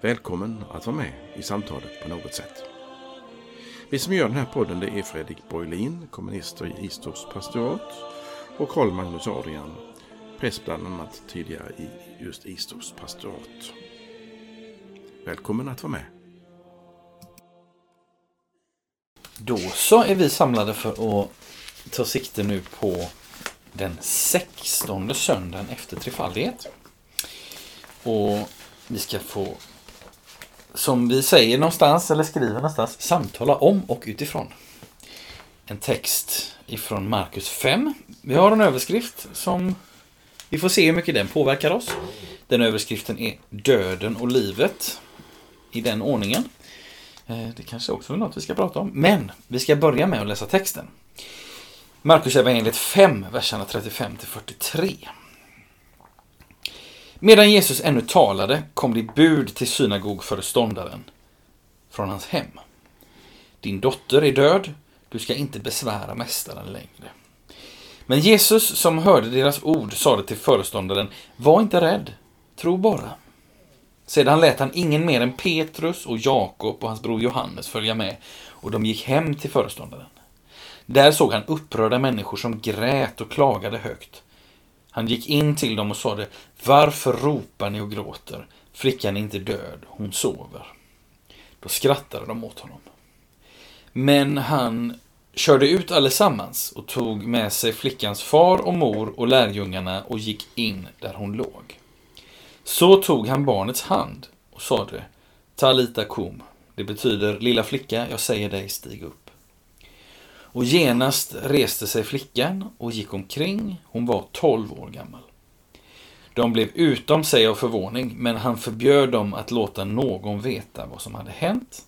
Välkommen att vara med i samtalet på något sätt. Vi som gör den här podden det är Fredrik Borglin, kommunister i Istorps pastorat och Karl Magnus Adrian, präst bland annat tidigare i just Istorps pastorat. Välkommen att vara med. Då så är vi samlade för att ta sikte nu på den 16 söndagen efter trefaldighet. Och vi ska få, som vi säger någonstans, eller skriver någonstans, samtala om och utifrån. En text ifrån Markus 5. Vi har en överskrift som vi får se hur mycket den påverkar oss. Den överskriften är Döden och livet. I den ordningen. Eh, det kanske också är något vi ska prata om. Men vi ska börja med att läsa texten. Markus evangeliet 5, verserna 35 till 43. Medan Jesus ännu talade kom det bud till synagogföreståndaren från hans hem. Din dotter är död, du ska inte besvära mästaren längre. Men Jesus som hörde deras ord sade till föreståndaren, var inte rädd, tro bara. Sedan lät han ingen mer än Petrus och Jakob och hans bror Johannes följa med och de gick hem till föreståndaren. Där såg han upprörda människor som grät och klagade högt. Han gick in till dem och sade, varför ropar ni och gråter? Flickan är inte död, hon sover. Då skrattade de åt honom. Men han körde ut allesammans och tog med sig flickans far och mor och lärjungarna och gick in där hon låg. Så tog han barnets hand och sade, Talita kum, det betyder lilla flicka, jag säger dig, stig upp. Och genast reste sig flickan och gick omkring, hon var tolv år gammal. De blev utom sig av förvåning, men han förbjöd dem att låta någon veta vad som hade hänt.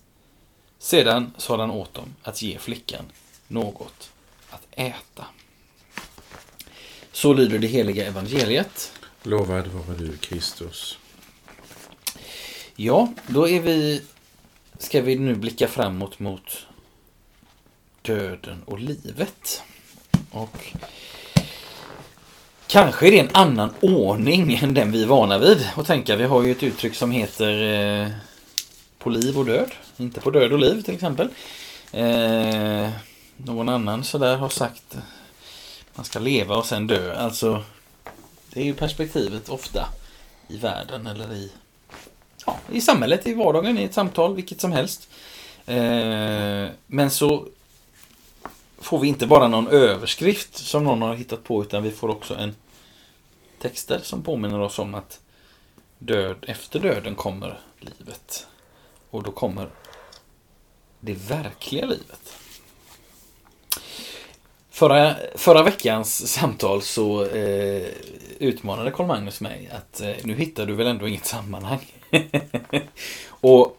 Sedan sade han åt dem att ge flickan något att äta. Så lyder det heliga evangeliet. Lovad vare du Kristus. Ja, då är vi, ska vi nu blicka framåt mot döden och livet. Och kanske är det en annan ordning än den vi är vana vid att tänka. Vi har ju ett uttryck som heter eh, på liv och död. Inte på död och liv till exempel. Eh, någon annan sådär har sagt man ska leva och sen dö. Alltså, det är ju perspektivet ofta i världen eller i, ja, i samhället, i vardagen, i ett samtal, vilket som helst. Eh, men så får vi inte bara någon överskrift som någon har hittat på utan vi får också en texter som påminner oss om att död, efter döden kommer livet. Och då kommer det verkliga livet. Förra, förra veckans samtal så eh, utmanade Carl Magnus mig att eh, nu hittar du väl ändå inget sammanhang. och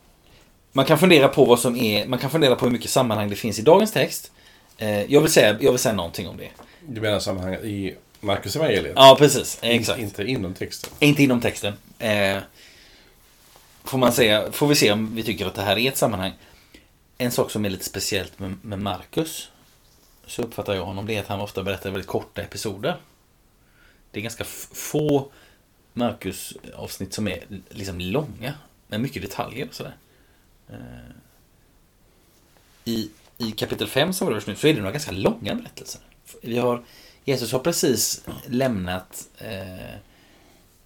man kan fundera på vad som är, man kan fundera på hur mycket sammanhang det finns i dagens text. Eh, jag, vill säga, jag vill säga någonting om det. Du menar sammanhanget i Markus evangeliet? Ja, precis. Exakt. Inte inom texten. Inte inom texten. Eh, får, man säga, får vi se om vi tycker att det här är ett sammanhang. En sak som är lite speciellt med, med Marcus, så uppfattar jag honom, det är att han ofta berättar väldigt korta episoder. Det är ganska få Marcus-avsnitt som är liksom långa, med mycket detaljer och sådär. Eh, I, i kapitel 5 som vi rör nu så är det några ganska långa berättelser. Vi har, Jesus har precis lämnat eh,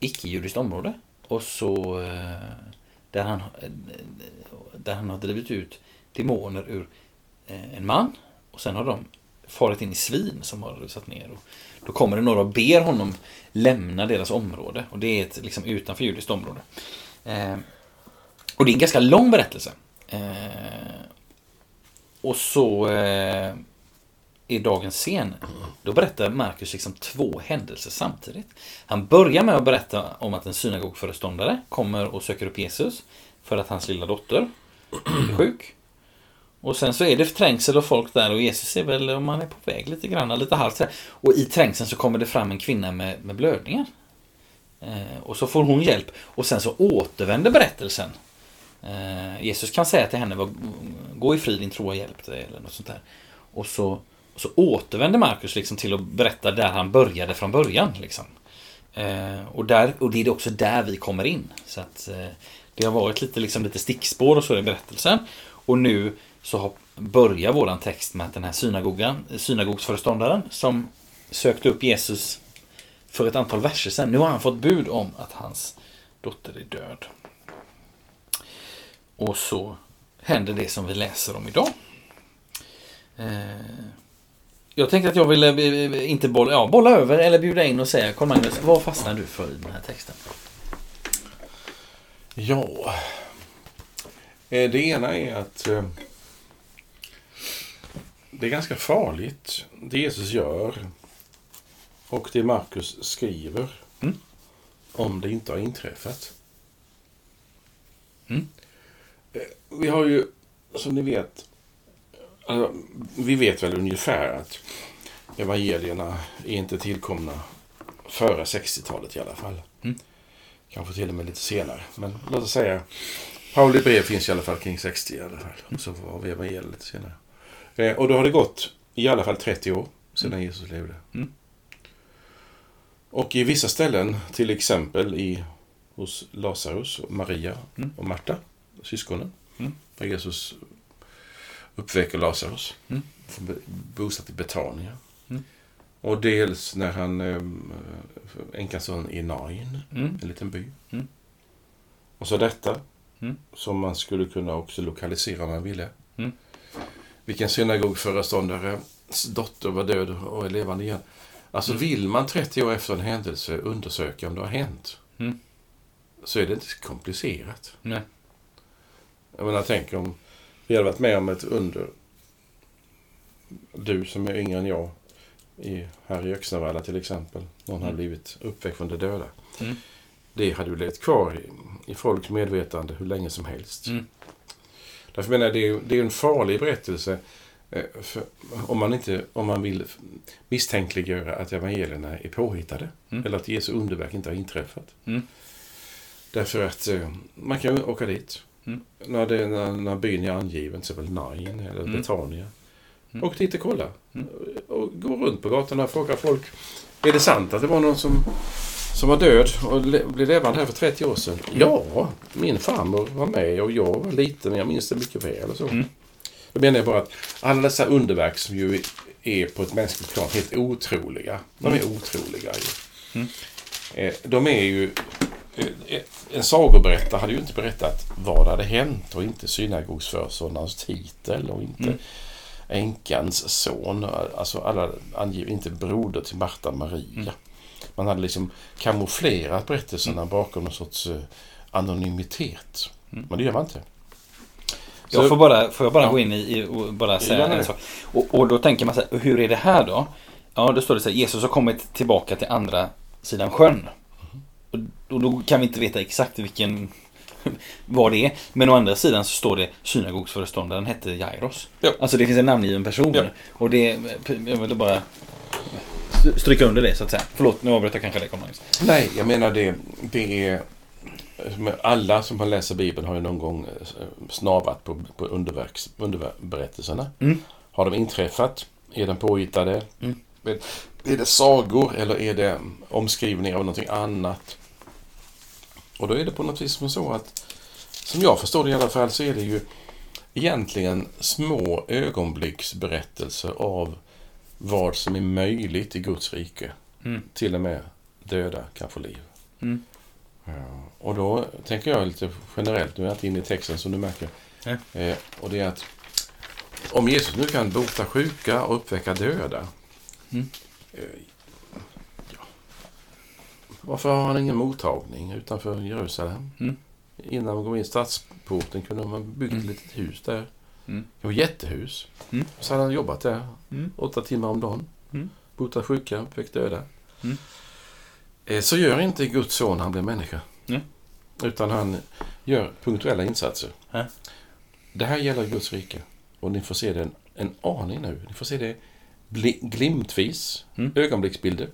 icke-judiskt område. Och så eh, där, han, eh, där han har drivit ut demoner ur eh, en man. Och sen har de farit in i svin som har rusat ner. Och då kommer det några och ber honom lämna deras område. Och det är ett liksom utanför judiskt område. Eh, och det är en ganska lång berättelse. Eh, och så eh, i dagens scen, då berättar Markus liksom två händelser samtidigt. Han börjar med att berätta om att en synagogföreståndare kommer och söker upp Jesus för att hans lilla dotter är sjuk. Och sen så är det trängsel och folk där och Jesus är väl, om han är på väg lite grann, lite halvt. Och i trängseln så kommer det fram en kvinna med, med blödningar. Eh, och så får hon hjälp och sen så återvänder berättelsen. Eh, Jesus kan säga till henne, gå i frid, din tro har hjälpt dig eller något sånt där. Och så, och så återvänder Markus liksom till att berätta där han började från början. Liksom. Eh, och, där, och det är också där vi kommer in. Så att eh, det har varit lite, liksom, lite stickspår och så i berättelsen. Och nu så har, börjar våran text med att den här synagogan, synagogsföreståndaren som sökte upp Jesus för ett antal verser sedan. Nu har han fått bud om att hans dotter är död. Och så händer det som vi läser om idag. Eh, jag tänkte att jag ville eh, inte bolla, ja, bolla över eller bjuda in och säga Carl Magnus, vad fastnar du för i den här texten? Ja, Eh, det ena är att det är ganska farligt det Jesus gör och det Markus skriver Mm. om det inte har inträffat. Mm. Eh, Vi har ju, som ni vet, alltså, vi vet väl ungefär att evangelierna är inte tillkomna före 60-talet i alla fall. Mm. Kanske till och med lite senare. Men låt oss säga Pauli brev finns i alla fall kring 60 i alla fall. Och så har vi evangeliet lite senare. Eh, och då har det gått i alla fall 30 år sedan Jesus levde. Mm. Och i vissa ställen, till exempel i, hos Lazarus, och Maria Mm. och Marta, syskonen, Mm. där Jesus uppväcker Lazarus, Mm. bosatt i Betania. Mm. Och dels när han, eh, änkans son i Nain, Mm. en liten by. Mm. Och så detta, Mm. som man skulle kunna också lokalisera om man ville. Mm. Vilken synagogföreståndares dotter var död och är levande igen. Alltså Mm. vill man 30 år efter en händelse undersöka om det har hänt, Mm. så är det inte komplicerat. Nej. Jag menar, tänk om vi hade varit med om ett under. Du som är yngre än jag, i, här i Öxnavalla till exempel. Någon hade Mm. blivit uppväckt från de döda. Mm. Det hade ju levt kvar i, i folks medvetande hur länge som helst. Mm. Därför menar jag, det är, det är en farlig berättelse eh, för, om, man inte, om man vill misstänkliggöra att evangelierna är påhittade. Mm. Eller att Jesu underverk inte har inträffat. Mm. Därför att eh, man kan åka dit. Mm. När, det, när, när byn är angiven, till exempel Nain eller Mm. Betania. Mm. Åk dit och kolla. Mm. Och gå runt på gatorna och fråga folk. Är det sant att det var någon som, som var död och le, blev levande här för 30 år sedan? Ja, min farmor var med och jag var liten men jag minns det mycket väl. Och så. Mm. Då menar jag bara att alla dessa underverk som ju är på ett mänskligt plan helt otroliga. De är otroliga ju. Mm. Eh, De är ju... En sagoberättare hade ju inte berättat vad hade hänt och inte synagogsföreståndarens titel och inte Mm. änkans son. Alltså alla anger inte broder till Marta Maria. Mm. Man hade liksom kamouflerat berättelserna bakom någon sorts eh, anonymitet. Mm. Men det gör man inte. Jag får, bara, får jag bara Ja. gå in i, i och bara säga en sak? Och, och då tänker man så här, hur är det här då? Ja, då står det så här, Jesus har kommit tillbaka till andra sidan sjön. Och, då kan vi inte veta exakt vilken, vad det är. Men å andra sidan så står det synagogsföreståndaren hette Jairos. Ja. Alltså det finns en namngiven person. Ja. Och det, jag ville bara stryka under det så att säga. Förlåt, nu avbröt jag kanske det. Kommer Nej, jag menar det, det är... Alla som har läst Bibeln har ju någon gång eh, snavat på, på underverks, underberättelserna. Mm. Har de inträffat? Är de påhittade? Mm. Är- Är det sagor eller är det omskrivningar av någonting annat? Och då är det på något vis som så att, som jag förstår det i alla fall, så är det ju egentligen små ögonblicksberättelser av vad som är möjligt i Guds rike. Mm. Till och med döda kan få liv. Mm. Ja, och då tänker jag lite generellt, nu är jag inte inne i texten som du märker. Nej. Eh, och det är att om Jesus nu kan bota sjuka och uppväcka döda. Mm. Eh. Varför har han ingen mottagning utanför Jerusalem? Mm. Innan man går in i stadsporten kunde man byggt Mm. ett litet hus där. Mm. Det var jättehus. Mm. Så hade han jobbat där Mm. åtta timmar om dagen. Mm. Botat sjuka, uppväckt döda. Mm. Eh, Så gör inte Guds son han blir människa. Utan han gör punktuella insatser. Det här gäller Guds rike. Och ni får se det en, en aning nu. Ni får se det glimtvis, Mm. ögonblicksbilder.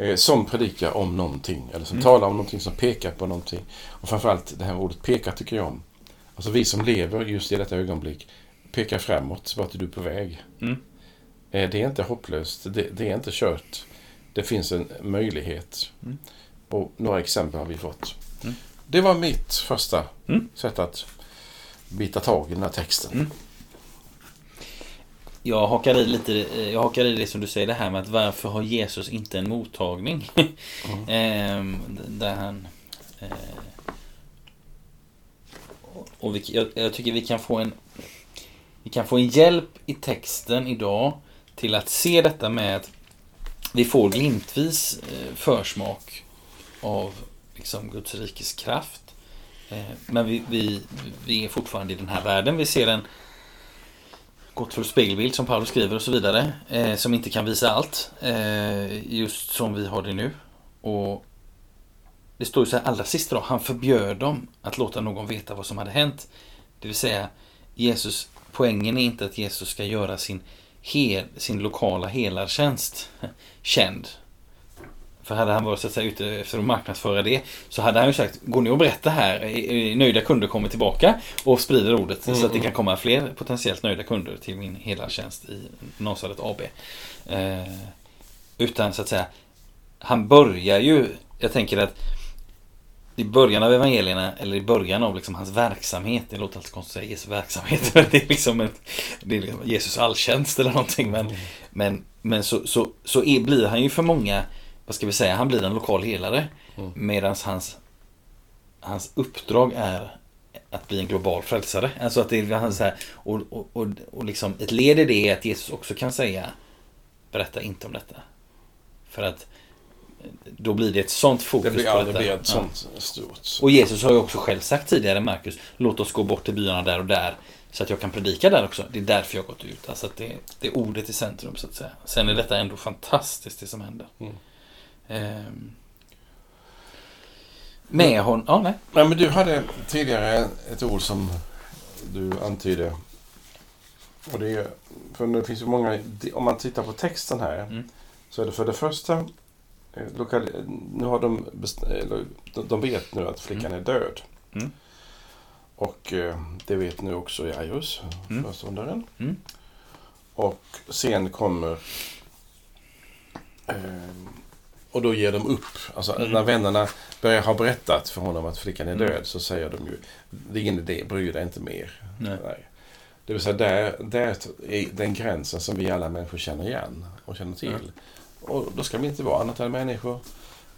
Mm. Eh, som predikar om någonting, eller som Mm. talar om någonting, som pekar på någonting. Och framförallt det här ordet peka tycker jag om. Alltså vi som lever just i detta ögonblick pekar framåt, vart är du på väg? Mm. Eh, det är inte hopplöst, det, det är inte kört. Det finns en möjlighet. Mm. Och några exempel har vi fått. Mm. Det var mitt första Mm. sätt att bita tag i den här texten. Mm. Jag hakar i lite, eh, jag hakar i det som du säger det här med att varför har Jesus inte en mottagning? Ehm, där han... Eh, och vi, jag, jag tycker vi kan få en... Vi kan få en hjälp i texten idag till att se detta med att vi får glimtvis eh, försmak av liksom Guds rikes kraft. Eh, men vi, vi, vi är fortfarande i den här världen. Vi ser en gåtfull spegelbild som Paolo skriver och så vidare. Eh, som inte kan visa allt. Eh, just som vi har det nu. Och det står ju så här allra sist då. Han förbjöd dem att låta någon veta vad som hade hänt. Det vill säga Jesus, poängen är inte att Jesus ska göra sin, hel, sin lokala helartjänst känd. För hade han varit så att säga, ute efter att marknadsföra det så hade han ju sagt Gå ner och berätta här. Nöjda kunder kommer tillbaka och sprider ordet så att det kan komma fler potentiellt nöjda kunder till min helartjänst i Nasaret AB. Eh, utan så att säga Han börjar ju Jag tänker att i början av evangelierna, eller i början av liksom hans verksamhet, det låter alltid konstigt att säga Jesu verksamhet, det är liksom ett, det är liksom Jesus alltjänst eller någonting, men, men, men så, så, så är, blir han ju för många, vad ska vi säga, han blir en lokal helare, Mm. medan hans, hans uppdrag är att bli en global frälsare. Alltså att det är han så här, och, och, och, och liksom ett led i det är att Jesus också kan säga, berätta inte om detta. För att då blir det ett sånt fokus Det blir, på ja, detta. det blir ett Ja. sånt stort. Och Jesus har ju också själv sagt tidigare, Markus, låt oss gå bort till byarna där och där. Så att jag kan predika där också. Det är därför jag gått ut. Alltså att det, det är ordet i centrum så att säga. Sen är detta ändå fantastiskt det som händer. Mm. Ehm. Med hon, ja nej. Nej, men du hade tidigare ett ord som du antydde. Och det är, för det finns ju många, om man tittar på texten här. Mm. Så är det för det första, eh, lokal, nu har de, eller, de- vet nu att flickan är död. Mm. Och eh, det vet nu också Jairus, Mm. föreståndaren. Mm. Och sen kommer eh, och då ger de upp. Alltså Mm. när vännerna börjar ha berättat för honom att flickan är Mm. död så säger de ju det är ingen idé, bry dig inte mer. Nej. Det vill säga där, där är den gränsen som vi alla människor känner igen och känner till. Mm. Och då ska vi inte vara annat än människor.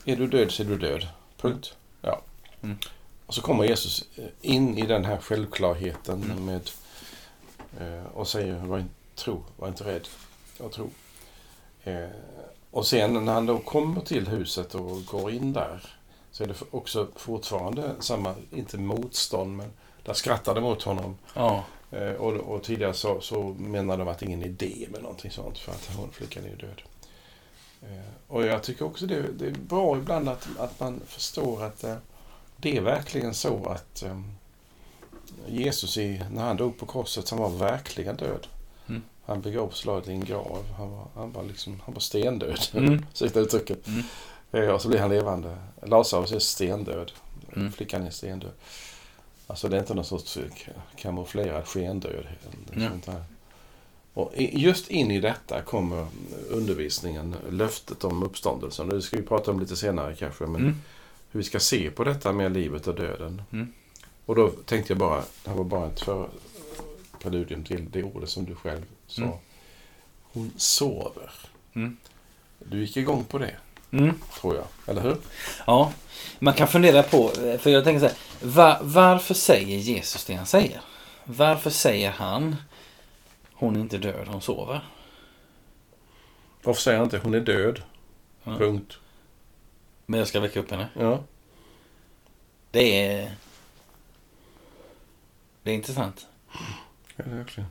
Är du död så är du död. Punkt. Ja. Mm. Och så kommer Jesus in i den här självklarheten Mm. med eh, och säger var inte, tro, var inte rädd. Jag tror. Eh, och sen när han då kommer till huset och går in där så är det också fortfarande samma, inte motstånd, men där skrattar de mot honom. Ja. Eh, och, och tidigare så, så menade de att det är ingen idé med någonting sånt för att hon, flickan är död. Eh, och jag tycker också det, det är bra ibland att, att man förstår att eh, det är verkligen så att eh, Jesus, i, när han dog på korset, han var verkligen död. Han begravslaget i en grav. Han var, han var, liksom, han var stendöd. Mm. Ursäkta uttrycket. Mm. Eh, och så blir han levande. Lazarus är stendöd. Mm. Flickan är stendöd. Alltså det är inte någon sorts eh, kamouflerad skendöd. Ja. Sånt här. Och just in i detta kommer undervisningen, löftet om uppståndelsen. Det ska vi prata om lite senare kanske. Men Mm. hur vi ska se på detta med livet och döden. Mm. Och då tänkte jag bara, det här var bara ett för, preludium till det ordet som du själv sa. Mm. Hon sover. Mm. Du gick igång på det, Mm. tror jag. Eller hur? Ja, man kan fundera på, för jag tänker så här, va, varför säger Jesus det han säger? Varför säger han hon är inte död, hon sover? Varför säger han inte hon är död? Ja. Punkt. Men jag ska väcka upp henne. Ja. Det är... Det är intressant. ja det är verkligen.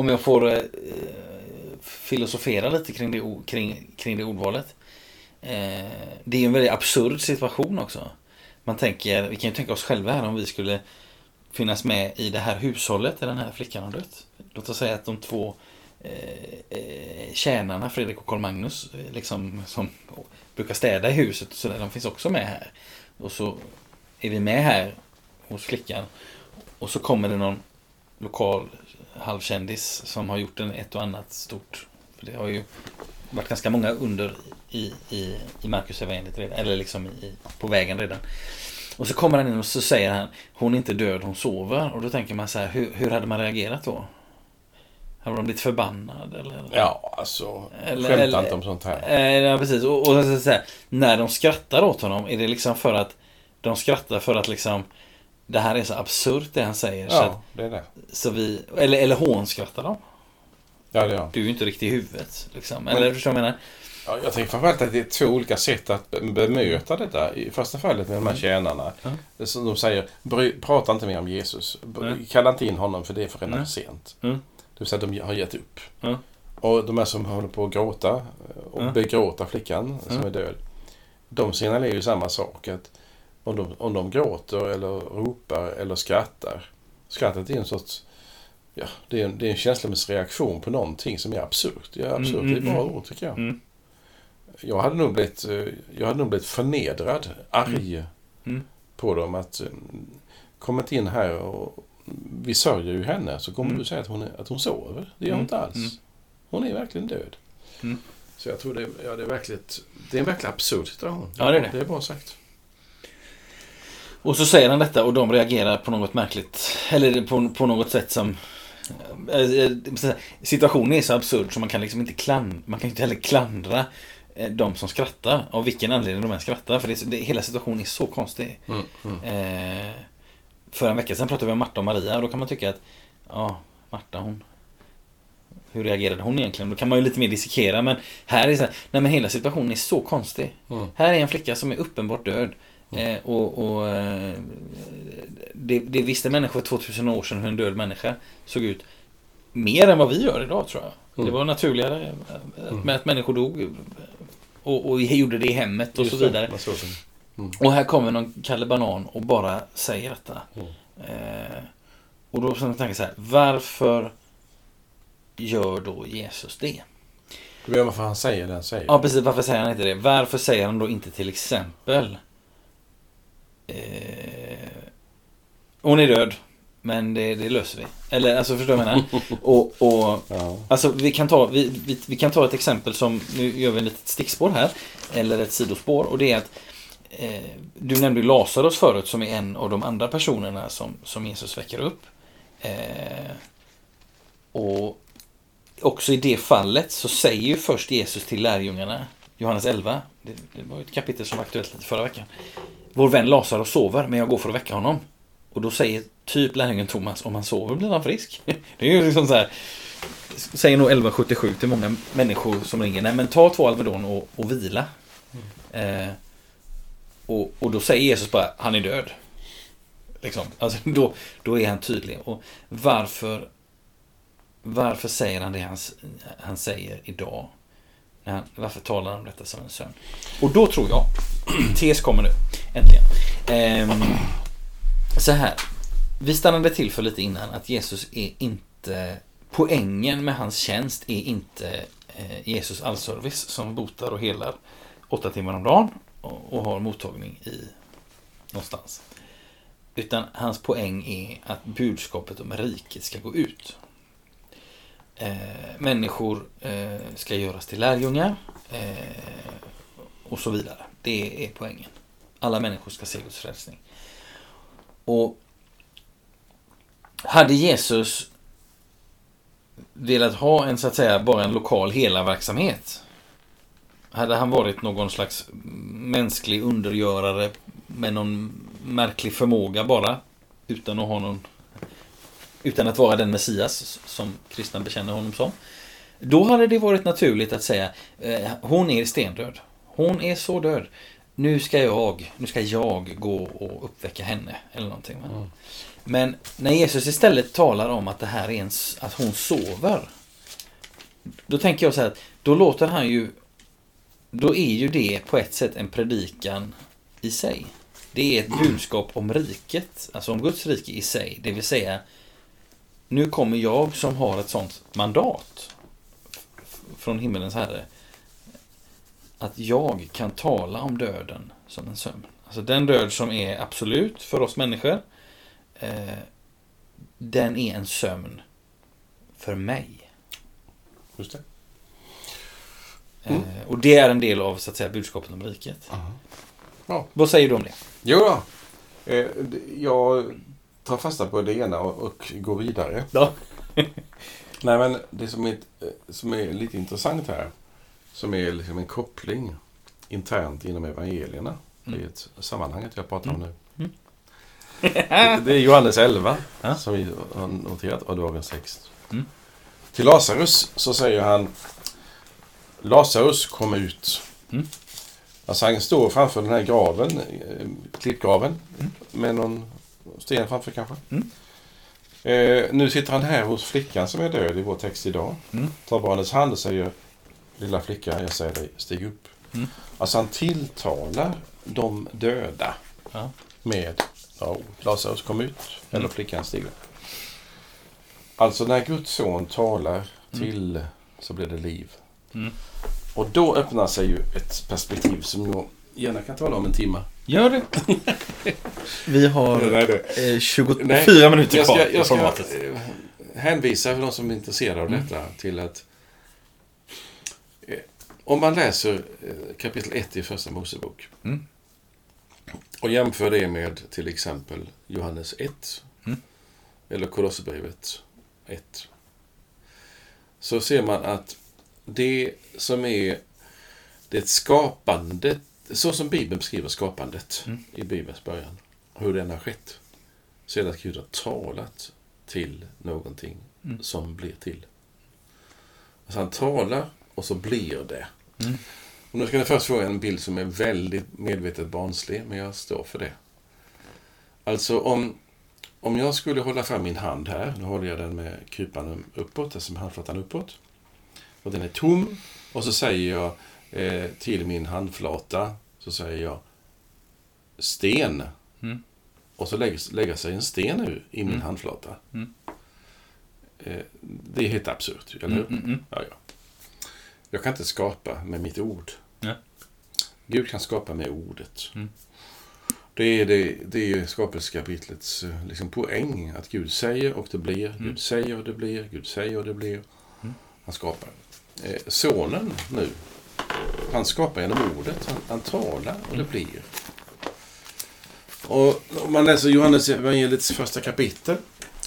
Om jag får eh, filosofera lite kring det, kring, kring det ordvalet. Eh, det är en väldigt absurd situation också. Man tänker, vi kan ju tänka oss själva här om vi skulle finnas med i det här hushållet där den här flickan har dött. Låt oss säga att de två eh, eh tjänarna, Fredrik och Karl Magnus, eh, liksom, som brukar städa i huset, så där, de finns också med här. Och så är vi med här hos flickan. Och så kommer det någon lokal halvkändis som har gjort en ett och annat stort. För det har ju varit ganska många under i, i, i Marcus evangeliet redan, eller liksom i, på vägen redan. Och så kommer han in och så säger han Hon är inte död, hon sover. Och då tänker man så här, hur, hur hade man reagerat då? Hade de blivit förbannad? Eller? Ja, alltså. Eller- skämta eller- inte om sånt här. Eh, ja, precis. Och, och så, så här, när de skrattar åt honom, är det liksom för att de skrattar för att liksom det här är så absurt det han säger. Så, att, Ja, det är det. så vi, eller, eller hånskrattar de. Ja, det jag. Du är ju inte riktigt i huvudet. Liksom. Men- Eller förstår du vad jag menar? Ja, jag tänker framförallt att det är två olika sätt att be- bemöta detta. I första fallet med de här tjänarna. Ja. Som de säger, "Bry- prata inte mer om Jesus. Nej. Kalla inte in honom för det är för redan för sent. Mm. Det vill säga de har gett upp. Ja. Och de här som håller på att gråta och Ja. begråta flickan som Ja. är död. De signalerar ju samma sak. att om de, om de gråter eller ropar eller skrattar. Skrattet är en sorts Ja, det är en, det är en känslomässig reaktion på någonting som är absurt. Ja, absurt Mm, det är ett bra mm, ord tycker jag. Mm. Jag hade nog blivit, eh, jag hade nog blivit förnedrad, arg Mm. på dem. att eh, Kom inte in här och vi sörjer ju henne så kommer Mm. du säga att hon, är, att hon sover. Det gör hon Mm. inte alls. Mm. Hon är verkligen död. Mm. Så jag tror det, ja, det är verkligen det är en verkligen absurd situation. Ja, det är det. Det är bra sagt. Och så säger han detta och de reagerar på något märkligt. Eller på, på något sätt som... eh, eh, Situationen är så absurd så man kan liksom inte klandra, man kan inte heller klandra eh, de som skrattar. Av vilken anledning de än skrattar. För det, det, hela situationen är så konstig. Mm. Mm. Eh, för en vecka sedan pratade vi om Marta och Maria och då kan man tycka att ja, Marta hon hur reagerade hon egentligen? Då kan man ju lite mer dissekera men här är så här, nej men hela situationen är så konstig. Mm. Här är en flicka som är uppenbart död. Eh, och och eh, det, det visste människor för 2000 år sedan hur en död människa såg ut. Mer än vad vi gör idag tror jag. Mm. Det var naturligare eh, med att människor dog. Och, och gjorde det i hemmet och Just så vidare. det. Och här kommer någon Kalle Banan och bara säger detta. Mm. Eh, och då tänker jag så här, varför gör då Jesus det? Du vet varför han säger det han säger? Ja, precis. Varför säger han inte det? Varför säger han då inte till exempel eh, Hon är död, men det, det löser vi. Eller alltså, förstår du vad jag menar? Och, och Ja. Alltså vi kan, ta, vi, vi, vi kan ta ett exempel som, nu gör vi ett litet stickspår här, eller ett sidospår och det är att eh, du nämnde Lazarus förut som är en av de andra personerna som, som Jesus väcker upp. Eh, och också i det fallet så säger ju först Jesus till lärjungarna, Johannes 11, det, det var ju ett kapitel som var aktuellt lite förra veckan. Vår vän Lazarus sover, men jag går för att väcka honom. Och då säger typ lärjungen Thomas, om han sover blir han frisk. Det är ju liksom så här, säger nog 1177 till många människor som ringer, nej men ta två Alvedon och, och vila. Eh, och, och då säger Jesus bara, han är död. Liksom. Alltså, då, då är han tydlig. Och varför, varför säger han det han, han säger idag? Han, varför talar han om detta som en sömn? Och då tror jag, tes kommer nu, äntligen. Ehm, så här, vi stannade till för lite innan att Jesus är inte, poängen med hans tjänst är inte eh, Jesus allservice som botar och helar åtta timmar om dagen och, och har mottagning i någonstans. Utan hans poäng är att budskapet om riket ska gå ut. Eh, människor eh, ska göras till lärjungar eh, och så vidare. Det är poängen. Alla människor ska se Guds frälsning. Och hade Jesus velat ha en så att säga bara en lokal hela verksamhet hade han varit någon slags mänsklig undergörare med någon märklig förmåga bara utan att ha någon utan att vara den Messias som kristna bekänner honom som. Då hade det varit naturligt att säga eh, hon är stendöd. Hon är så död. Nu ska jag, nu ska jag gå och uppväcka henne eller någonting. Mm. Men när Jesus istället talar om att det här är en, att hon sover. Då tänker jag så här att då låter han ju, då är ju det på ett sätt en predikan i sig. Det är ett budskap om riket, alltså om Guds rike i sig. Det vill säga, nu kommer jag som har ett sånt mandat från himmelens herre. Att jag kan tala om döden som en sömn. Alltså den död som är absolut för oss människor. Eh, den är en sömn för mig. Just det. Eh, och det är en del av så att säga, budskapet om riket. Ja. Vad säger du om det? Jo då. Eh, jag tar fasta på det ena och, och går vidare. Ja. Nej, men det som är, eh, som är lite intressant här, som är liksom en koppling internt inom evangelierna. Det är ett sammanhanget jag pratar om nu. Mm. Det, det är Johannes 11 Ja. som vi har noterat av dagens text. Mm. Till Lazarus så säger han Lazarus kom ut. Mm. Alltså han står framför den här graven, eh, klippgraven, med någon sten framför kanske. Mm. Eh, nu sitter han här hos flickan som är död i vår text idag. Mm. Tar barnets hand och säger Lilla flicka, jag säger dig, stig upp. Mm. Alltså han tilltalar de döda Ja. med ja, Lazarus kom ut, eller Mm. flickan steg upp. Alltså när Guds son talar till så blir det liv. Mm. Och då öppnar sig ju ett perspektiv som jag gärna kan tala om en timme. Gör det. Vi har Nej, eh, 24 Nej, minuter jag kvar ska, jag ska eh, hänvisa för de som är intresserade av Mm. detta till att eh, om man läser eh, kapitel 1 i Första Mosebok Mm. och jämför det med till exempel Johannes 1 Mm. eller Kolosserbrevet 1 så ser man att det som är det skapandet, så som Bibeln beskriver skapandet Mm. i Bibelns början, hur den har skett, så är det att Gud har talat till någonting Mm. som blir till. Alltså han talar och så blir det. Mm. Och nu ska ni först få en bild som är väldigt medvetet barnslig, men jag står för det. Alltså om, om jag skulle hålla fram min hand här, nu håller jag den med kupan uppåt, alltså med handflatan uppåt. Och den är tom. Och så säger jag eh, till min handflata, så säger jag sten. Mm. Och så lägger, lägger sig en sten nu i min Mm. handflata. Mm. Eh, det är helt absurt, eller hur? Mm, mm, mm. Ja, ja. Jag kan inte skapa med mitt ord. Nej. Gud kan skapa med ordet. Mm. Det är, det, det är skapelsekapitlets eh, liksom, poäng. Att Gud säger och det blir. Mm. Gud säger och det blir. Gud säger och det blir. Mm. Han skapar. Eh, sonen nu, han skapar genom ordet. Han, han talar och det blir. Och om man läser Johannes evangeliets första kapitel.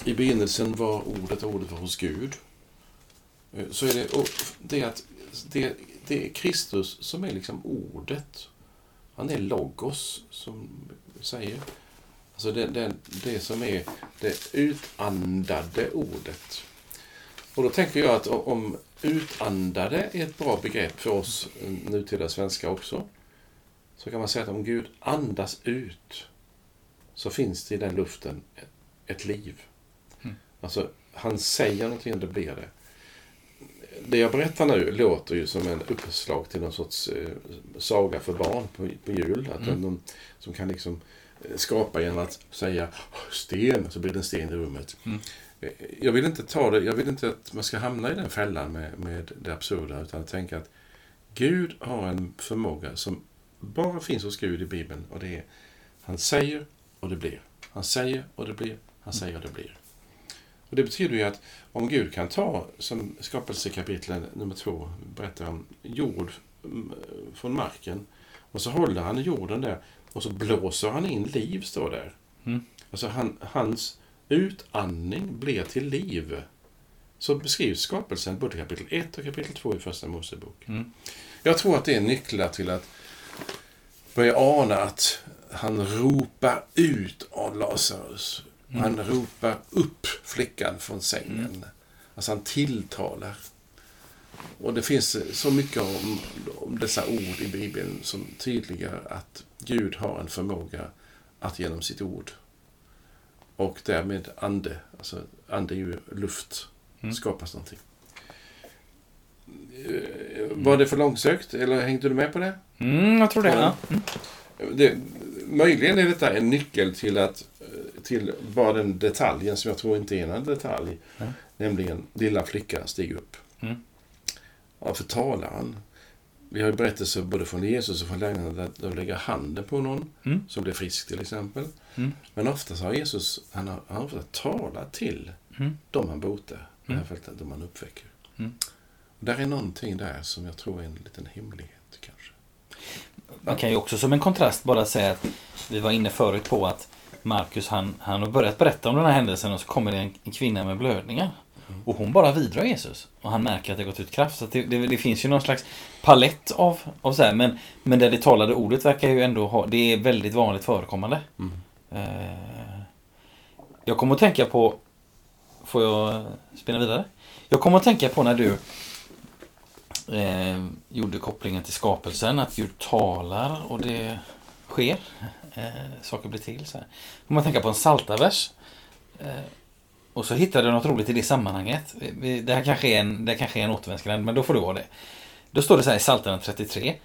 I begynnelsen var ordet och ordet var hos Gud. Eh, så är det, det, är att det, det är Kristus som är liksom ordet. Han är logos, som vi säger. Alltså det, det, det som är det utandade ordet. Och då tänker jag att om utandade är ett bra begrepp för oss nutida svenskar också. Så kan man säga att om Gud andas ut så finns det i den luften ett liv. Mm. Alltså, han säger någonting och det blir det. Det jag berättar nu låter ju som en uppslag till någon sorts eh, saga för barn på, på jul. Att Mm. de, som kan liksom eh, skapa genom att säga sten, så blir det en sten i rummet. Mm. Jag vill inte ta det, jag vill inte att man ska hamna i den fällan med, med det absurda, utan att tänka att Gud har en förmåga som bara finns hos Gud i Bibeln och det är han säger och det blir. Han säger och det blir. Han säger och det blir. Och Det betyder ju att om Gud kan ta, som skapelsekapitlen nummer två berättar om, jord mm, från marken och så håller han jorden där och så blåser han in liv, står där. Mm. Alltså han, hans utandning blir till liv. Så beskrivs skapelsen både kapitel 1 och kapitel 2 i Första Mosebok. Mm. Jag tror att det är nycklar till att börja ana att han ropar ut av Lazarus. Han ropar upp flickan från sängen. Alltså han tilltalar. Och det finns så mycket om, om dessa ord i Bibeln som tydliggör att Gud har en förmåga att genom sitt ord och därmed ande, alltså ande är ju luft, Mm. skapas någonting. Eh, Var det för långsökt eller hängde du med på det? Mm, jag tror det. Ja. det möjligen är detta en nyckel till att till bara den detaljen som jag tror inte är en detalj. Mm. Nämligen lilla flickan stiger upp. Mm. Varför talar han? Vi har ju berättelser både från Jesus och från lärjungarna där de lägger handen på någon Mm. som blir frisk till exempel. Mm. Men ofta har Jesus han har, han har talat till Mm. de han botar. I det Mm. de han uppväcker. Mm. Och där är någonting där som jag tror är en liten hemlighet kanske. Man kan ju också som en kontrast bara säga att vi var inne förut på att Markus han, han har börjat berätta om den här händelsen och så kommer det en, en kvinna med blödningar. Och hon bara vidrar Jesus. Och han märker att det har gått ut kraft. Så det, det, det finns ju någon slags palett av, av så här. Men, men det, det talade ordet verkar ju ändå ha, det är väldigt vanligt förekommande. Mm. Eh, jag kommer att tänka på, får jag spinna vidare? Jag kommer att tänka på när du eh, gjorde kopplingen till skapelsen, att Gud talar och det sker. Eh, saker blir till. Så här. Kommer att tänka på en saltavers. Eh, och så hittade jag något roligt i det sammanhanget. Det här kanske är en, det kanske är en återvändsgränd, men då får du vara det. Då står det så här i Psaltaren 33.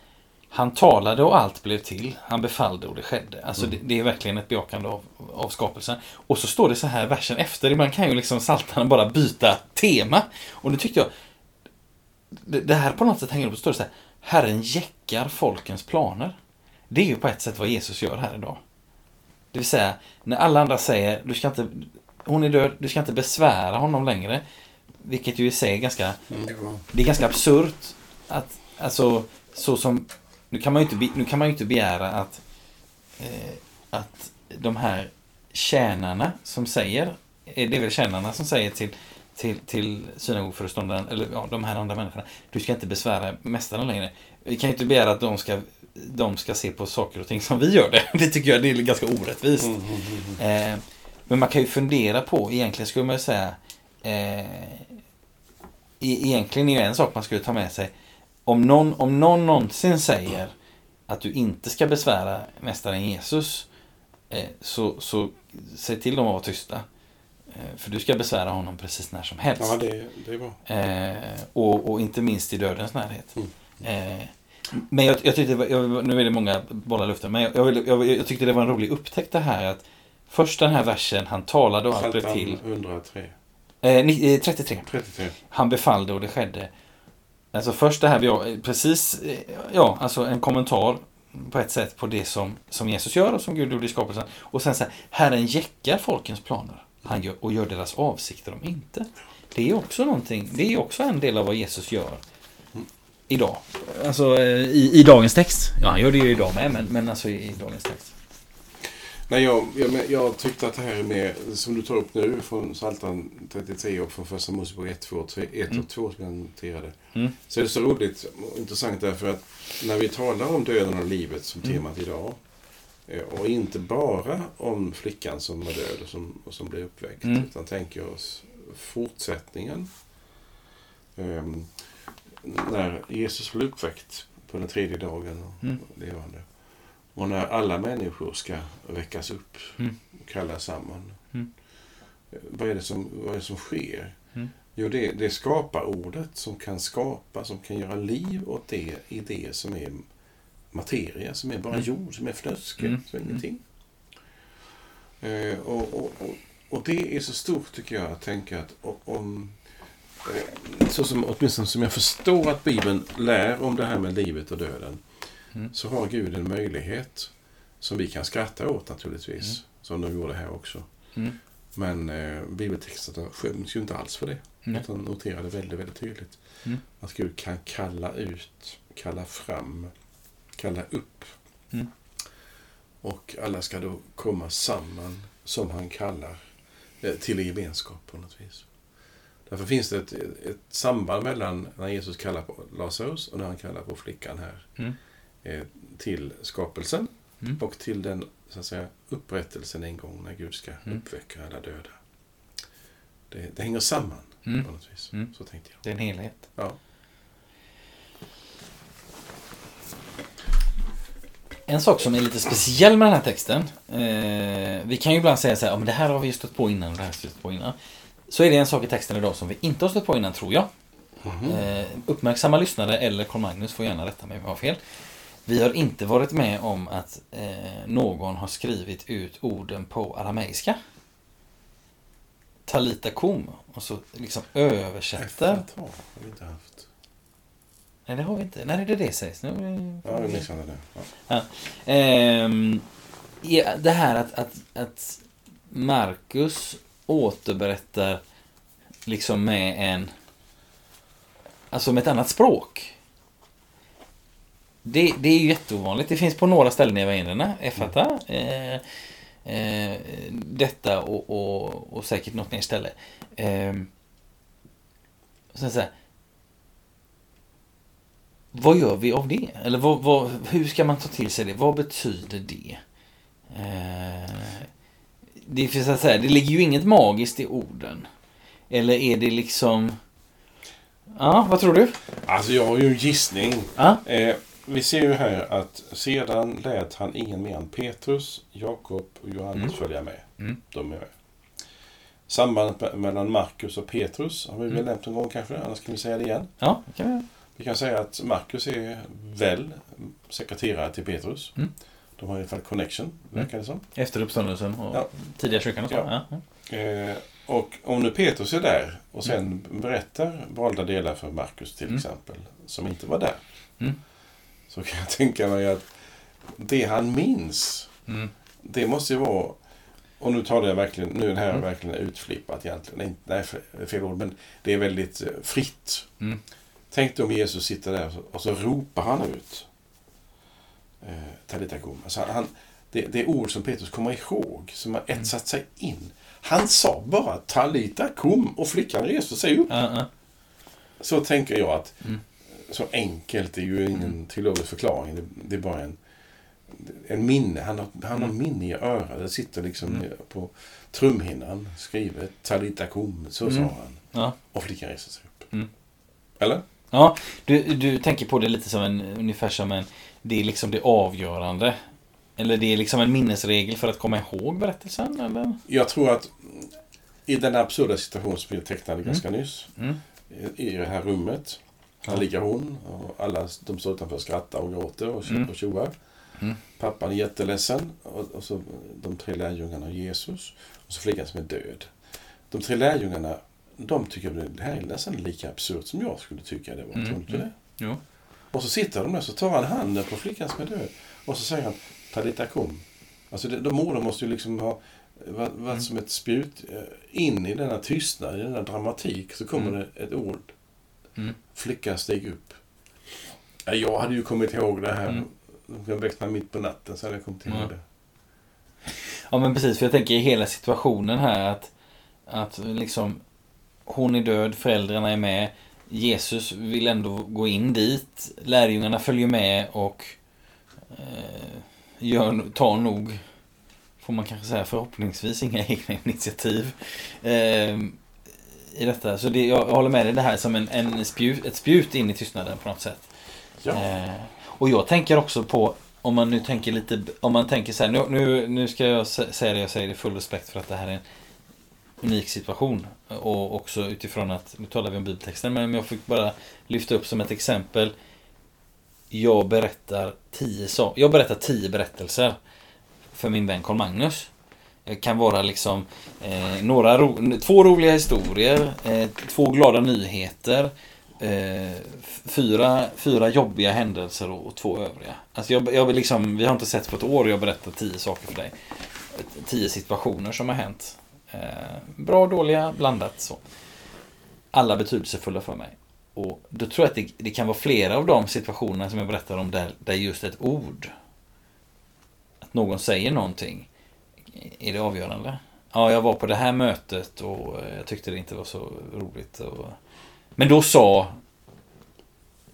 Han talade och allt blev till. Han befallde och det skedde. Alltså det, det är verkligen ett bejakande av, av skapelsen. Och så står det så här versen efter. Ibland kan ju liksom Psaltaren bara byta tema. Och nu tyckte jag det, det här på något sätt hänger upp. Det står det så här. Herren jäckar folkens planer. Det är ju på ett sätt vad Jesus gör här idag. Det vill säga, när alla andra säger du ska inte, hon är död, du ska inte besvära honom längre. Vilket ju i sig är ganska det är ganska absurt att, alltså, så som, nu kan man ju inte, nu kan man inte begära att, eh, att de här tjänarna som säger, eh, det är väl tjänarna som säger till, till, till synagogföreståndaren, eller ja, de här andra människorna, du ska inte besvära mästaren längre. Vi kan ju inte begära att de ska, de ska se på saker och ting som vi gör det. Det tycker jag det är ganska orättvist. Mm, mm, mm. Eh, men man kan ju fundera på, egentligen skulle man ju säga, eh, e- egentligen är ju en sak man skulle ta med sig. Om någon, om någon någonsin säger att du inte ska besvära mästaren Jesus, eh, så, så säg till dem att vara tysta. Eh, för du ska besvära honom precis när som helst. Ja, det, det är bra. Eh, och, och inte minst i dödens närhet. Mm. Eh, men jag, jag tyckte, jag, nu är det många bollar i luften, men jag, jag, jag tyckte det var en rolig upptäckt det här att först den här versen, han talade och allt blev till. 103. Eh, ni- eh, 33. 33. Han befallde och det skedde. Alltså först det här, ja, precis, eh, ja, alltså en kommentar på ett sätt på det som, som Jesus gör och som Gud gjorde i skapelsen. Och sen så här, Herren jäckar folkens planer han gör, och gör deras avsikter om inte. Det är också någonting, det är också en del av vad Jesus gör idag. Alltså eh, i, i dagens text. Ja, han gör det ju idag med, men, men alltså i, i dagens text. Nej, jag, jag, jag tyckte att det här med, som du tar upp nu från Psaltaren 33 och från Första Mosebok 1, 2, 3, 1 Mm. och 2 som jag noterade. Mm. Så är det så roligt och intressant därför att när vi talar om döden och livet som Mm. temat idag eh, och inte bara om flickan som var död och som, och som blev uppväckt Mm. utan tänker oss fortsättningen. Ehm, när Jesus blev uppväckt på den tredje dagen och Mm. levande. Och när alla människor ska väckas upp Mm. och kallas samman. Mm. Vad, är det som, vad är det som sker? Mm. Jo, det, det är skaparordet som kan skapa, som kan göra liv åt det i det som är materia, som är bara Mm. jord, som är fnöske, Mm. som är ingenting. Eh, och, och, och, och det är så stort tycker jag att tänka att om eh, så som, åtminstone som jag förstår att Bibeln lär om det här med livet och döden Mm. så har Gud en möjlighet som vi kan skratta åt naturligtvis, Mm. som de gjorde här också. Mm. Men eh, bibeltexterna skäms ju inte alls för det. Nej. Utan det väldigt, väldigt tydligt. Mm. Att Gud kan kalla ut, kalla fram, kalla upp. Mm. Och alla ska då komma samman som han kallar eh, till gemenskap på något vis. Därför finns det ett, ett samband mellan när Jesus kallar på Lazarus och när han kallar på flickan här. Mm. Eh, till skapelsen Mm. och till den så att säga, upprättelsen en gång när Gud ska Mm. uppväcka alla döda. Det, det hänger samman Mm. på något vis. Mm. Så tänkte jag. Det är en helhet. Ja. En sak som är lite speciell med den här texten. Eh, vi kan ju ibland säga så här, ja, men det här har vi stött på innan och det här har vi stött på innan. Så är det en sak i texten idag som vi inte har stött på innan, tror jag. Mhm. Eh, uppmärksamma lyssnare eller Carl Magnus får gärna rätta mig om jag har fel. Vi har inte varit med om att eh, någon har skrivit ut orden på arameiska. Talita kum. Och så liksom översätter. FFH har vi inte haft. Nej, det har vi inte. När är det det sägs? Nu, Ja, vi missade det. Ja. Ehm, ja, det här att, att, att Marcus återberättar liksom med en... Alltså med ett annat språk. Det, det är ju jätteovanligt. Det finns på några ställen i evangelierna. Efata. Eh, eh, detta och, och, och säkert något mer ställe. Eh, sen så här, vad gör vi av det? Eller vad, vad, hur ska man ta till sig det? Vad betyder det? Eh, det, finns att säga, det ligger ju inget magiskt i orden. Eller är det liksom... Ja, vad tror du? Alltså jag har ju en gissning. Ja, Eh, vi ser ju här att sedan lät han ingen mer än Petrus, Jakob och Johannes Mm. följa med. Mm. De är med. Sambandet me- mellan Markus och Petrus har vi väl Mm. nämnt en gång kanske, annars kan vi säga det igen. ja kan vi kan säga att Markus är väl sekreterare till Petrus. Mm. De har i alla fall connection, verkar det som. Efter uppståndelsen och Ja. tidiga kyrkan och så. Ja. Ja. Eh, och om nu Petrus är där och sen berättar valda delar för Markus till Mm. exempel, som inte var där. Så kan jag tänka mig att det han minns, Mm. det måste ju vara och nu talar jag verkligen, nu är det här Mm. verkligen utflippat egentligen. Nej, nej, fe- fel ord, men det är väldigt eh, fritt. Mm. Tänk dig om Jesus sitter där och så, ropar han ut eh, Talita kum. Alltså han, det, det är ord som Petrus kommer ihåg, som har Mm. etsat sig in. Han sa bara Talita kum och flickan reste sig upp. Ja, ja. Så tänker jag att Mm. Så enkelt är ju ingen teologisk förklaring. Det, det är bara en, en minne. Han har, han har Mm. minne i örat. Det sitter liksom Mm. på trumhinnan skrivet Talita kum. Så sa Mm. han. Ja. Och flickan reste sig upp. Mm. Eller? Ja, du, du tänker på det lite som en, ungefär som en, det är liksom det avgörande. Eller det är liksom en minnesregel för att komma ihåg berättelsen, eller? Jag tror att i den absurda situation som vi tecknade ganska nyss. Mm. I i det här rummet. Där Ja. ligger hon och alla de står utanför och skrattar och gråter och, Mm. och tjoar. Mm. Pappan är jätteledsen och, och så de tre lärjungarna och Jesus. Och så flickan som är död. De tre lärjungarna, de tycker att det här är nästan lika absurt som jag skulle tycka det var. Mm, Tror du mm. det? Jo. Och så sitter de där så tar han handen på flickan som är död. Och så säger han Talita kum. Alltså det, de orden måste ju liksom ha varit, varit Mm. som ett spjut eh, in i denna tystnad, i denna dramatik. Så kommer Mm. det ett ord. Mm. Flickan steg upp. Ja, jag hade ju kommit ihåg det här. Mm. De kan väckt mig mitt på natten så hade jag kommit ihåg Ja. det. Ja men precis, för jag tänker i hela situationen här att, att liksom hon är död, föräldrarna är med. Jesus vill ändå gå in dit. Lärjungarna följer med och eh, gör, tar nog, får man kanske säga förhoppningsvis, inga egna initiativ. Eh, I detta. Så det, jag håller med dig, det här är som en, en spjut, ett spjut in i tystnaden på något sätt. Ja. Eh, och jag tänker också på, om man nu tänker lite, om man tänker så här, nu, nu, nu ska jag sä- säga det, jag säger i full respekt för att det här är en unik situation. Och också utifrån att, nu talar vi om bibeltexten, men jag fick bara lyfta upp som ett exempel. Jag berättar tio, jag berättar tio berättelser för min vän Carl Magnus. Det kan vara liksom eh, några ro, två roliga historier, eh, två glada nyheter, eh, fyra, fyra jobbiga händelser och, och två övriga. Alltså jag, jag liksom, vi har inte sett på ett år och jag berättar tio saker för dig. Tio situationer som har hänt. Eh, bra, dåliga, blandat så. Alla betydelsefulla för mig. Och då tror jag att det, det kan vara flera av de situationerna som jag berättar om där, där just ett ord, att någon säger någonting, är det avgörande. Ja, jag var på det här mötet och jag tyckte det inte var så roligt. Och... Men då sa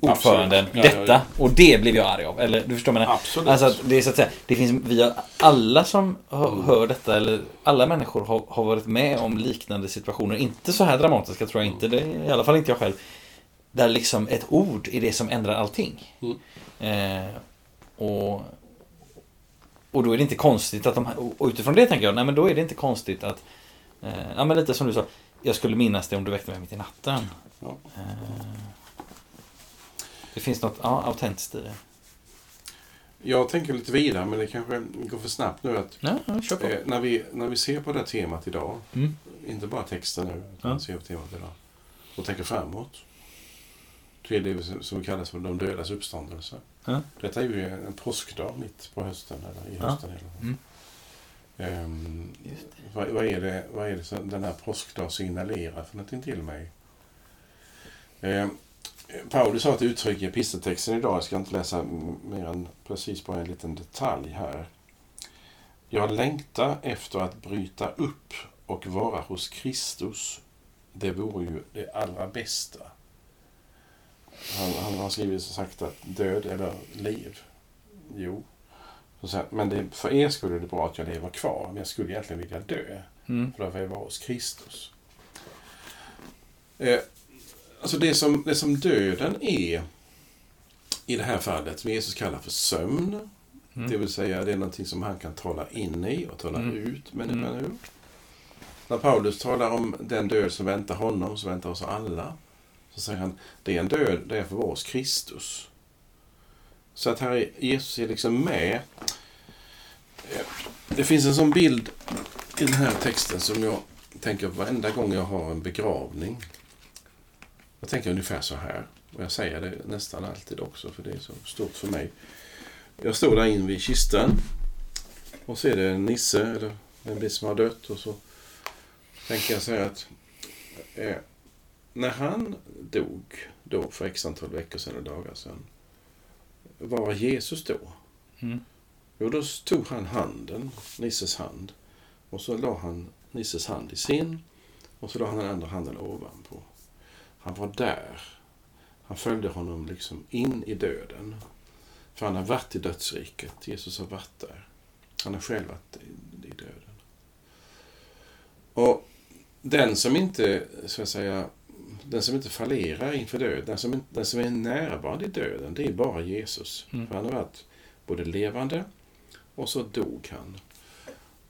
ordföranden. Ja, ja, detta och det blev jag arg av. Eller du förstår vad jag menar? Absolut. Alltså det är så att säga, det finns, vi har, alla som hör, Mm. hör detta, eller alla människor har, har varit med om liknande situationer. Inte så här dramatiska tror jag inte, det i alla fall inte jag själv. Där liksom ett ord är det som ändrar allting. Mm. Eh, och, och då är det inte konstigt att de, och utifrån det tänker jag, nej men då är det inte konstigt att, eh, ja men lite som du sa, jag skulle minnas det om du väckte mig mitt i natten. Ja. Eh, det finns något ja, autentiskt i det. jag tänker lite vidare, men det kanske går för snabbt nu. att Ja, eh, när, vi, när vi ser på det här temat idag, Mm. inte bara texten nu, utan Ja. ser på temat idag, och tänker framåt, det som kallas för de dödas uppståndelse. Ja. Detta är ju en påskdag mitt på hösten, eller i Ja. hösten. Eller. Mm. Det. vad, vad är det, vad är det som den här påskdag signalerar för någonting till mig? Ehm, Paulus har ett uttryck i episteltexten idag, jag ska inte läsa mer än precis bara en liten detalj här. Jag längtar efter att bryta upp och vara hos Kristus. Det vore ju det allra bästa. Han, han har skrivit så sagt att död eller liv. Jo. Så sen, men det, för er skulle det bra att jag lever kvar, men jag skulle egentligen vilja dö. Mm. För då får jag vara hos Kristus. Eh, alltså det som, det som döden är i det här fallet, som Jesus kallar för sömn. Mm. Det vill säga det är någonting som han kan tala in i och tala Mm. ut människan Mm. ur. När Paulus talar om den död som väntar honom, som väntar oss alla, så säger han det är en död där jag får vara hos Kristus. Så att här är Jesus är liksom med. Eh, det finns en sån bild i den här texten som jag tänker på varenda gång jag har en begravning. Jag tänker ungefär så här. Och jag säger det nästan alltid också, för det är så stort för mig. Jag står där in vid kistan. Och så är det en nisse, eller en bit som har dött. Och så tänker jag så här att eh, när han dog då för x antal veckor sedan och dagar sedan. Vad var Jesus då? Mm. Jo, då tog han handen, Nisses hand, och så la han Nisses hand i sin och så la han den andra handen ovanpå. Han var där. Han följde honom liksom in i döden. För han har varit i dödsriket. Jesus har varit där. Han har själv varit i, i döden. Och den som inte, så att säga, den som inte fallerar inför döden, den som, den som är närvarande i döden, det är bara Jesus. Mm. För han har varit både levande och så dog han.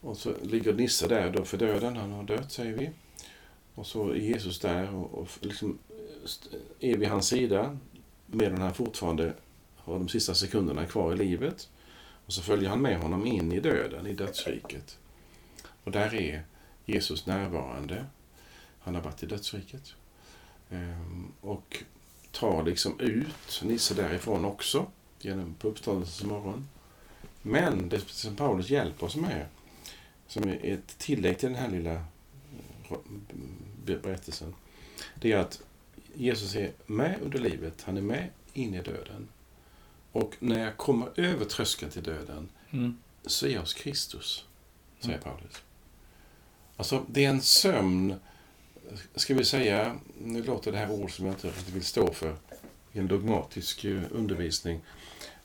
Och så ligger Nisse där då för döden, han har dött säger vi. Och så är Jesus där och, och liksom är vid hans sida medan han fortfarande har de sista sekunderna kvar i livet. Och så följer han med honom in i döden, i dödsriket. Och där är Jesus närvarande. Han har varit i dödsriket. Ehm, och tar liksom ut Nisse därifrån också, genom på uppståndelsens morgon. Men det som Paulus hjälper oss med, som är ett tillägg till den här lilla eh, be- berättelsen, det är att Jesus är med under livet, han är med in i döden. Och när jag kommer över tröskeln till döden Mm. så är jag hos Kristus, säger Paulus. Alltså, det är en sömn, ska vi säga, nu låter det här ord som jag inte riktigt vill stå för en dogmatisk eh, undervisning.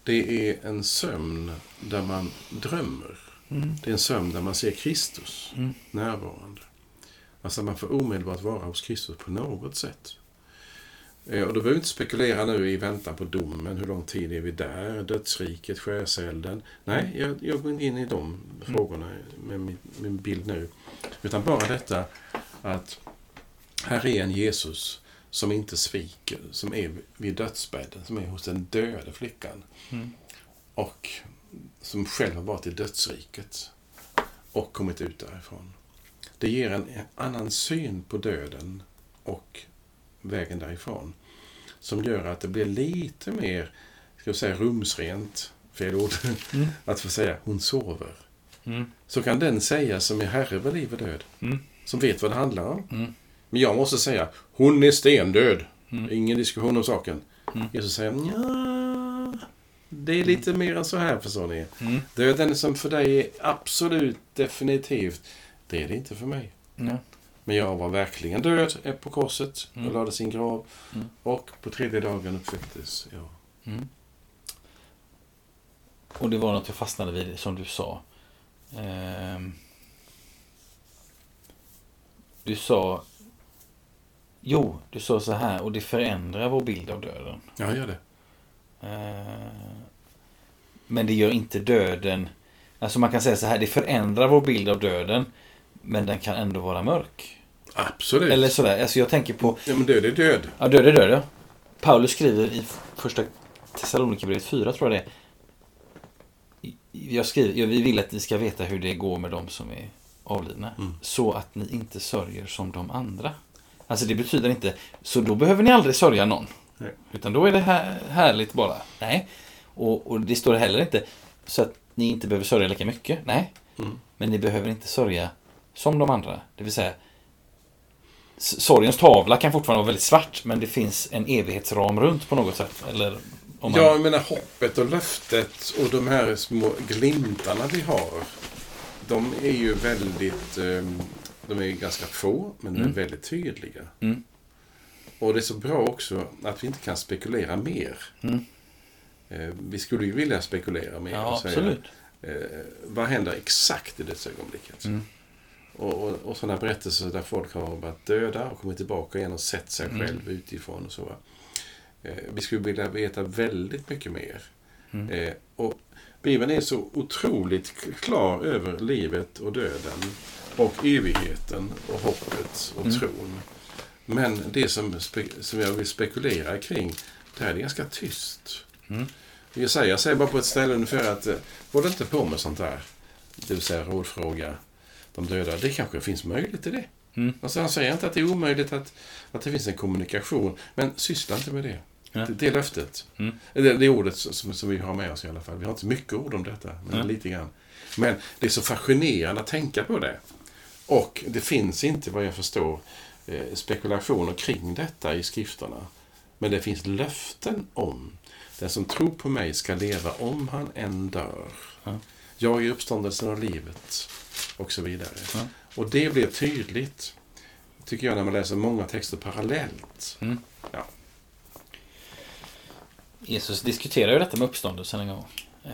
Det är en sömn där man drömmer. Mm. Det är en sömn där man ser Kristus Mm. närvarande. Alltså man får omedelbart vara hos Kristus på något sätt. Eh, Och då behöver vi inte spekulera nu i väntan på domen. Hur lång tid är vi där? Dödsriket, skärselden. Nej, jag, jag går inte in i de frågorna med min, min bild nu. Utan bara detta att här är en Jesus som inte sviker, som är vid dödsbädden, som är hos den döde flickan. Mm. Och som själv har varit i dödsriket och kommit ut därifrån. Det ger en annan syn på döden och vägen därifrån. Som gör att det blir lite mer, ska jag säga rumsrent, fel ord, Mm. att få säga hon sover. Mm. Så kan den säga som är herre över liv och död. Mm. Som vet vad det handlar om. Mm. Men jag måste säga, hon är stendöd. Mm. Ingen diskussion om saken. Mm. Jesus säger, ja, det är lite mer än så här förstår ni. Mm. Döden som för dig är absolut definitivt, det är det inte för mig. Ja. Men jag var verkligen död är på korset och Mm. lade sin grav. Mm. Och på tredje dagen uppväcktes jag. Mm. Och det var något jag fastnade vid, som du sa. Ehm. Du sa... Jo, du sa så här, och det förändrar vår bild av döden. Ja, gör det. Ehm. Men det gör inte döden... Alltså man kan säga så här, det förändrar vår bild av döden. Men den kan ändå vara mörk. Absolut. Eller sådär, alltså jag tänker på... Ja, men död är död. Ja, död är död, ja. Paulus skriver i första Thessalonikerbrevet 4, tror jag det är. jag skriver, vi vill att ni ska veta hur det går med de som är avlidna. Mm. Så att ni inte sörjer som de andra. Alltså det betyder inte, så då behöver ni aldrig sörja någon. Nej. Utan då är det här, härligt bara. Nej. Och, och det står heller inte så att ni inte behöver sörja lika mycket. Nej. Mm. Men ni behöver inte sörja som de andra. Det vill säga, sorgens tavla kan fortfarande vara väldigt svart, men det finns en evighetsram runt på något sätt. Eller man, Ja, jag menar hoppet och löftet och de här små glimtarna vi har. De är ju väldigt... ehm, De är ganska få, men de är Mm. väldigt tydliga. Mm. Och det är så bra också att vi inte kan spekulera mer. Mm. Eh, Vi skulle ju vilja spekulera mer. Ja, och säga, absolut. Eh, vad händer exakt i dödsögonblicket? Mm. Och, och, och sådana berättelser där folk har varit döda och kommit tillbaka igen och sett sig Mm. själv utifrån och så. Eh, vi skulle vilja veta väldigt mycket mer. Mm. Eh, och Bibeln är så otroligt klar över livet och döden och evigheten och hoppet och Mm. tron. Men det som, som jag vill spekulera kring, det här är ganska tyst. Mm. Jag säger, jag säger bara på ett ställe ungefär att eh, håll inte på med sånt där. Det vill säga rådfråga de döda. Det kanske finns möjlighet till det. Mm. Alltså han säger inte att det är omöjligt att, att det finns en kommunikation. Men syssla inte med det. Ja. Det, det löftet. Mm. Det, det ordet som, som vi har med oss i alla fall. Vi har inte mycket ord om detta, men Ja. lite grann. Men det är så fascinerande att tänka på det. Och det finns inte, vad jag förstår, eh, spekulationer kring detta i skrifterna. Men det finns löften om den som tror på mig ska leva om han än dör. Ja. Jag är uppståndelsen och livet. Och så vidare. Ja. Och det blir tydligt, tycker jag, när man läser många texter parallellt. Mm. Ja. Jesus diskuterar ju detta med uppståndelsen en gång. Eh,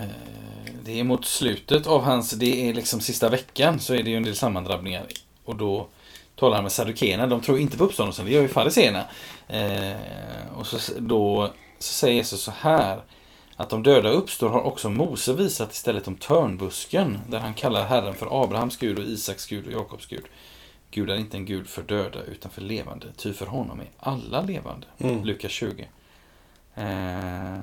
Det är mot slutet av hans, det är liksom sista veckan, så är det ju en del sammandrabbningar. Och då talar han med saddukeerna, de tror inte på uppståndelsen, det gör ju fariséerna. Eh, Och så, då så säger Jesus så här, att de döda uppstår har också Mose visat istället om törnbusken, där han kallar Herren för Abrahams Gud och Isaks Gud och Jakobs Gud. Gud är inte en Gud för döda utan för levande, ty för honom är alla levande. Mm. Lukas 20. Eh,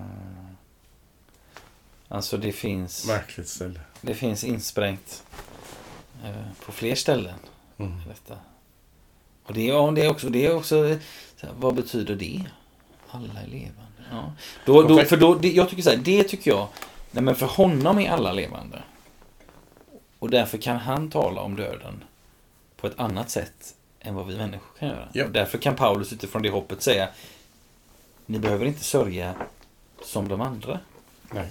alltså det finns, Märkligt ställe. det finns insprängt eh, på fler ställen. Mm. Detta. Och det, ja, det är också, det är också här, vad betyder det? Alla är levande. Ja. Då, då, för då, det, jag tycker så här, det tycker jag, nej men för honom är alla levande. Och därför kan han tala om döden på ett annat sätt än vad vi människor kan göra. Ja. Därför kan Paulus utifrån det hoppet säga, ni behöver inte sörja som de andra. Nej.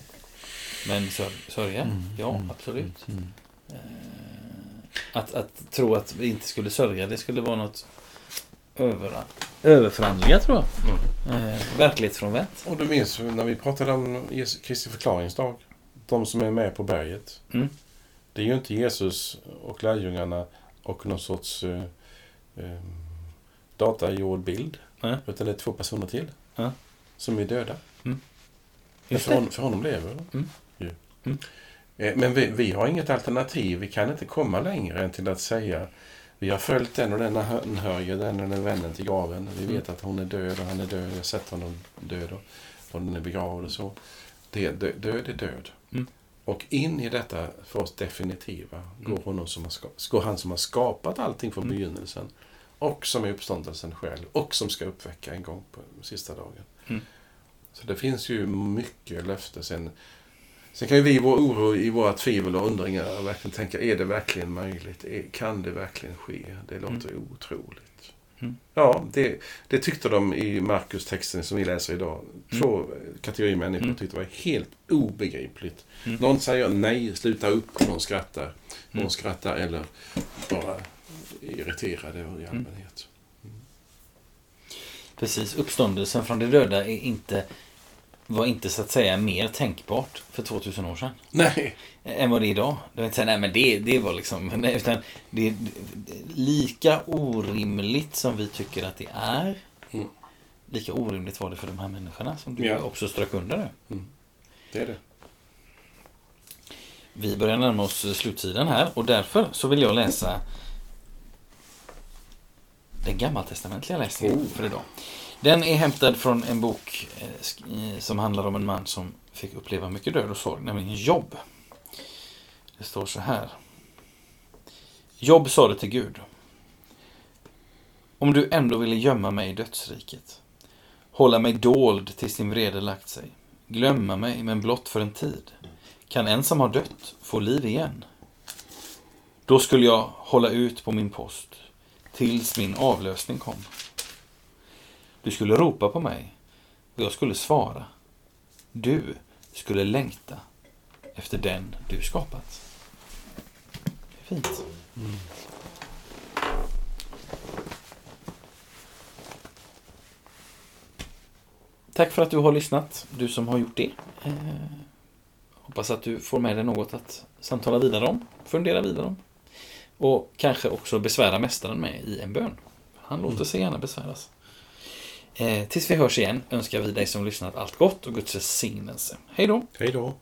Men sör, sörja, Mm, ja mm, absolut. mm, Eh, Att, att tro att vi inte skulle sörja, det skulle vara något över, överförhandlingar tror jag. Mm. Eh, verklighetsfrånvänt. Och du minns när vi pratade om Kristi förklaringsdag. De som är med på berget. Mm. Det är ju inte Jesus och lärjungarna och någon sorts eh, eh, datagjord bild. Nej. Utan det är två personer till. Ja. Som är döda. Men Just för, hon, för honom lever. Mm. ju. Mm. Eh, Men vi, vi har inget alternativ. Vi kan inte komma längre än till att säga vi har följt den och den anhöriga, den och den vännen till graven. Vi vet att hon är död och han är död. Jag har sett honom död och, den är begravd och så. Det, dö- död är död. Mm. Och in i detta för oss definitiva går, Mm. honom som har, ska- går han som har skapat allting från Mm. begynnelsen. Och som är uppståndelsen själv. Och som ska uppväcka en gång på sista dagen. Mm. Så det finns ju mycket löfte. Sen, sen kan ju vi i vår oro, i våra tvivel och undringar verkligen tänka, är det verkligen möjligt? Kan det verkligen ske? Det låter otroligt. Mm. Ja, det, det tyckte de i Markus-texten som vi läser idag. Två kategorier människor Mm. tyckte det var helt obegripligt. Mm. Någon säger nej, sluta upp. Någon skrattar. Någon Mm. skrattar eller bara irriterade i Mm. allmänhet. Precis, uppståndelsen från de döda är inte, var inte så att säga mer tänkbart för 2000 år sedan. Nej. än vad det är idag. Det var inte så här, nej men det, det var liksom, nej, utan det är lika orimligt som vi tycker att det är. Mm. Lika orimligt var det för de här människorna som du Ja. också strök under nu. Det är det. Vi börjar närma oss slutsidan här och därför så vill jag läsa den gammaltestamentliga läsningen Oh. för idag. Den är hämtad från en bok eh, eh, som handlar om en man som fick uppleva mycket död och sorg, nämligen Jobb. Det står så här. Jobb sade till Gud. Om du ändå ville gömma mig i dödsriket, hålla mig dold tills din vrede lagt sig, glömma mig men blott för en tid, kan en som har dött få liv igen? Då skulle jag hålla ut på min post tills min avlösning kom. Du skulle ropa på mig och jag skulle svara. Du skulle längta efter den du skapat. Fint. Mm. fint. Tack för att du har lyssnat, du som har gjort det. Eh, hoppas att du får med dig något att samtala vidare om, fundera vidare om. Och kanske också besvära mästaren med i en bön. Han låter sig gärna besväras. Eh, tills vi hörs igen önskar vi dig som lyssnat allt gott och Guds välsignelse. Hej då! Hej då!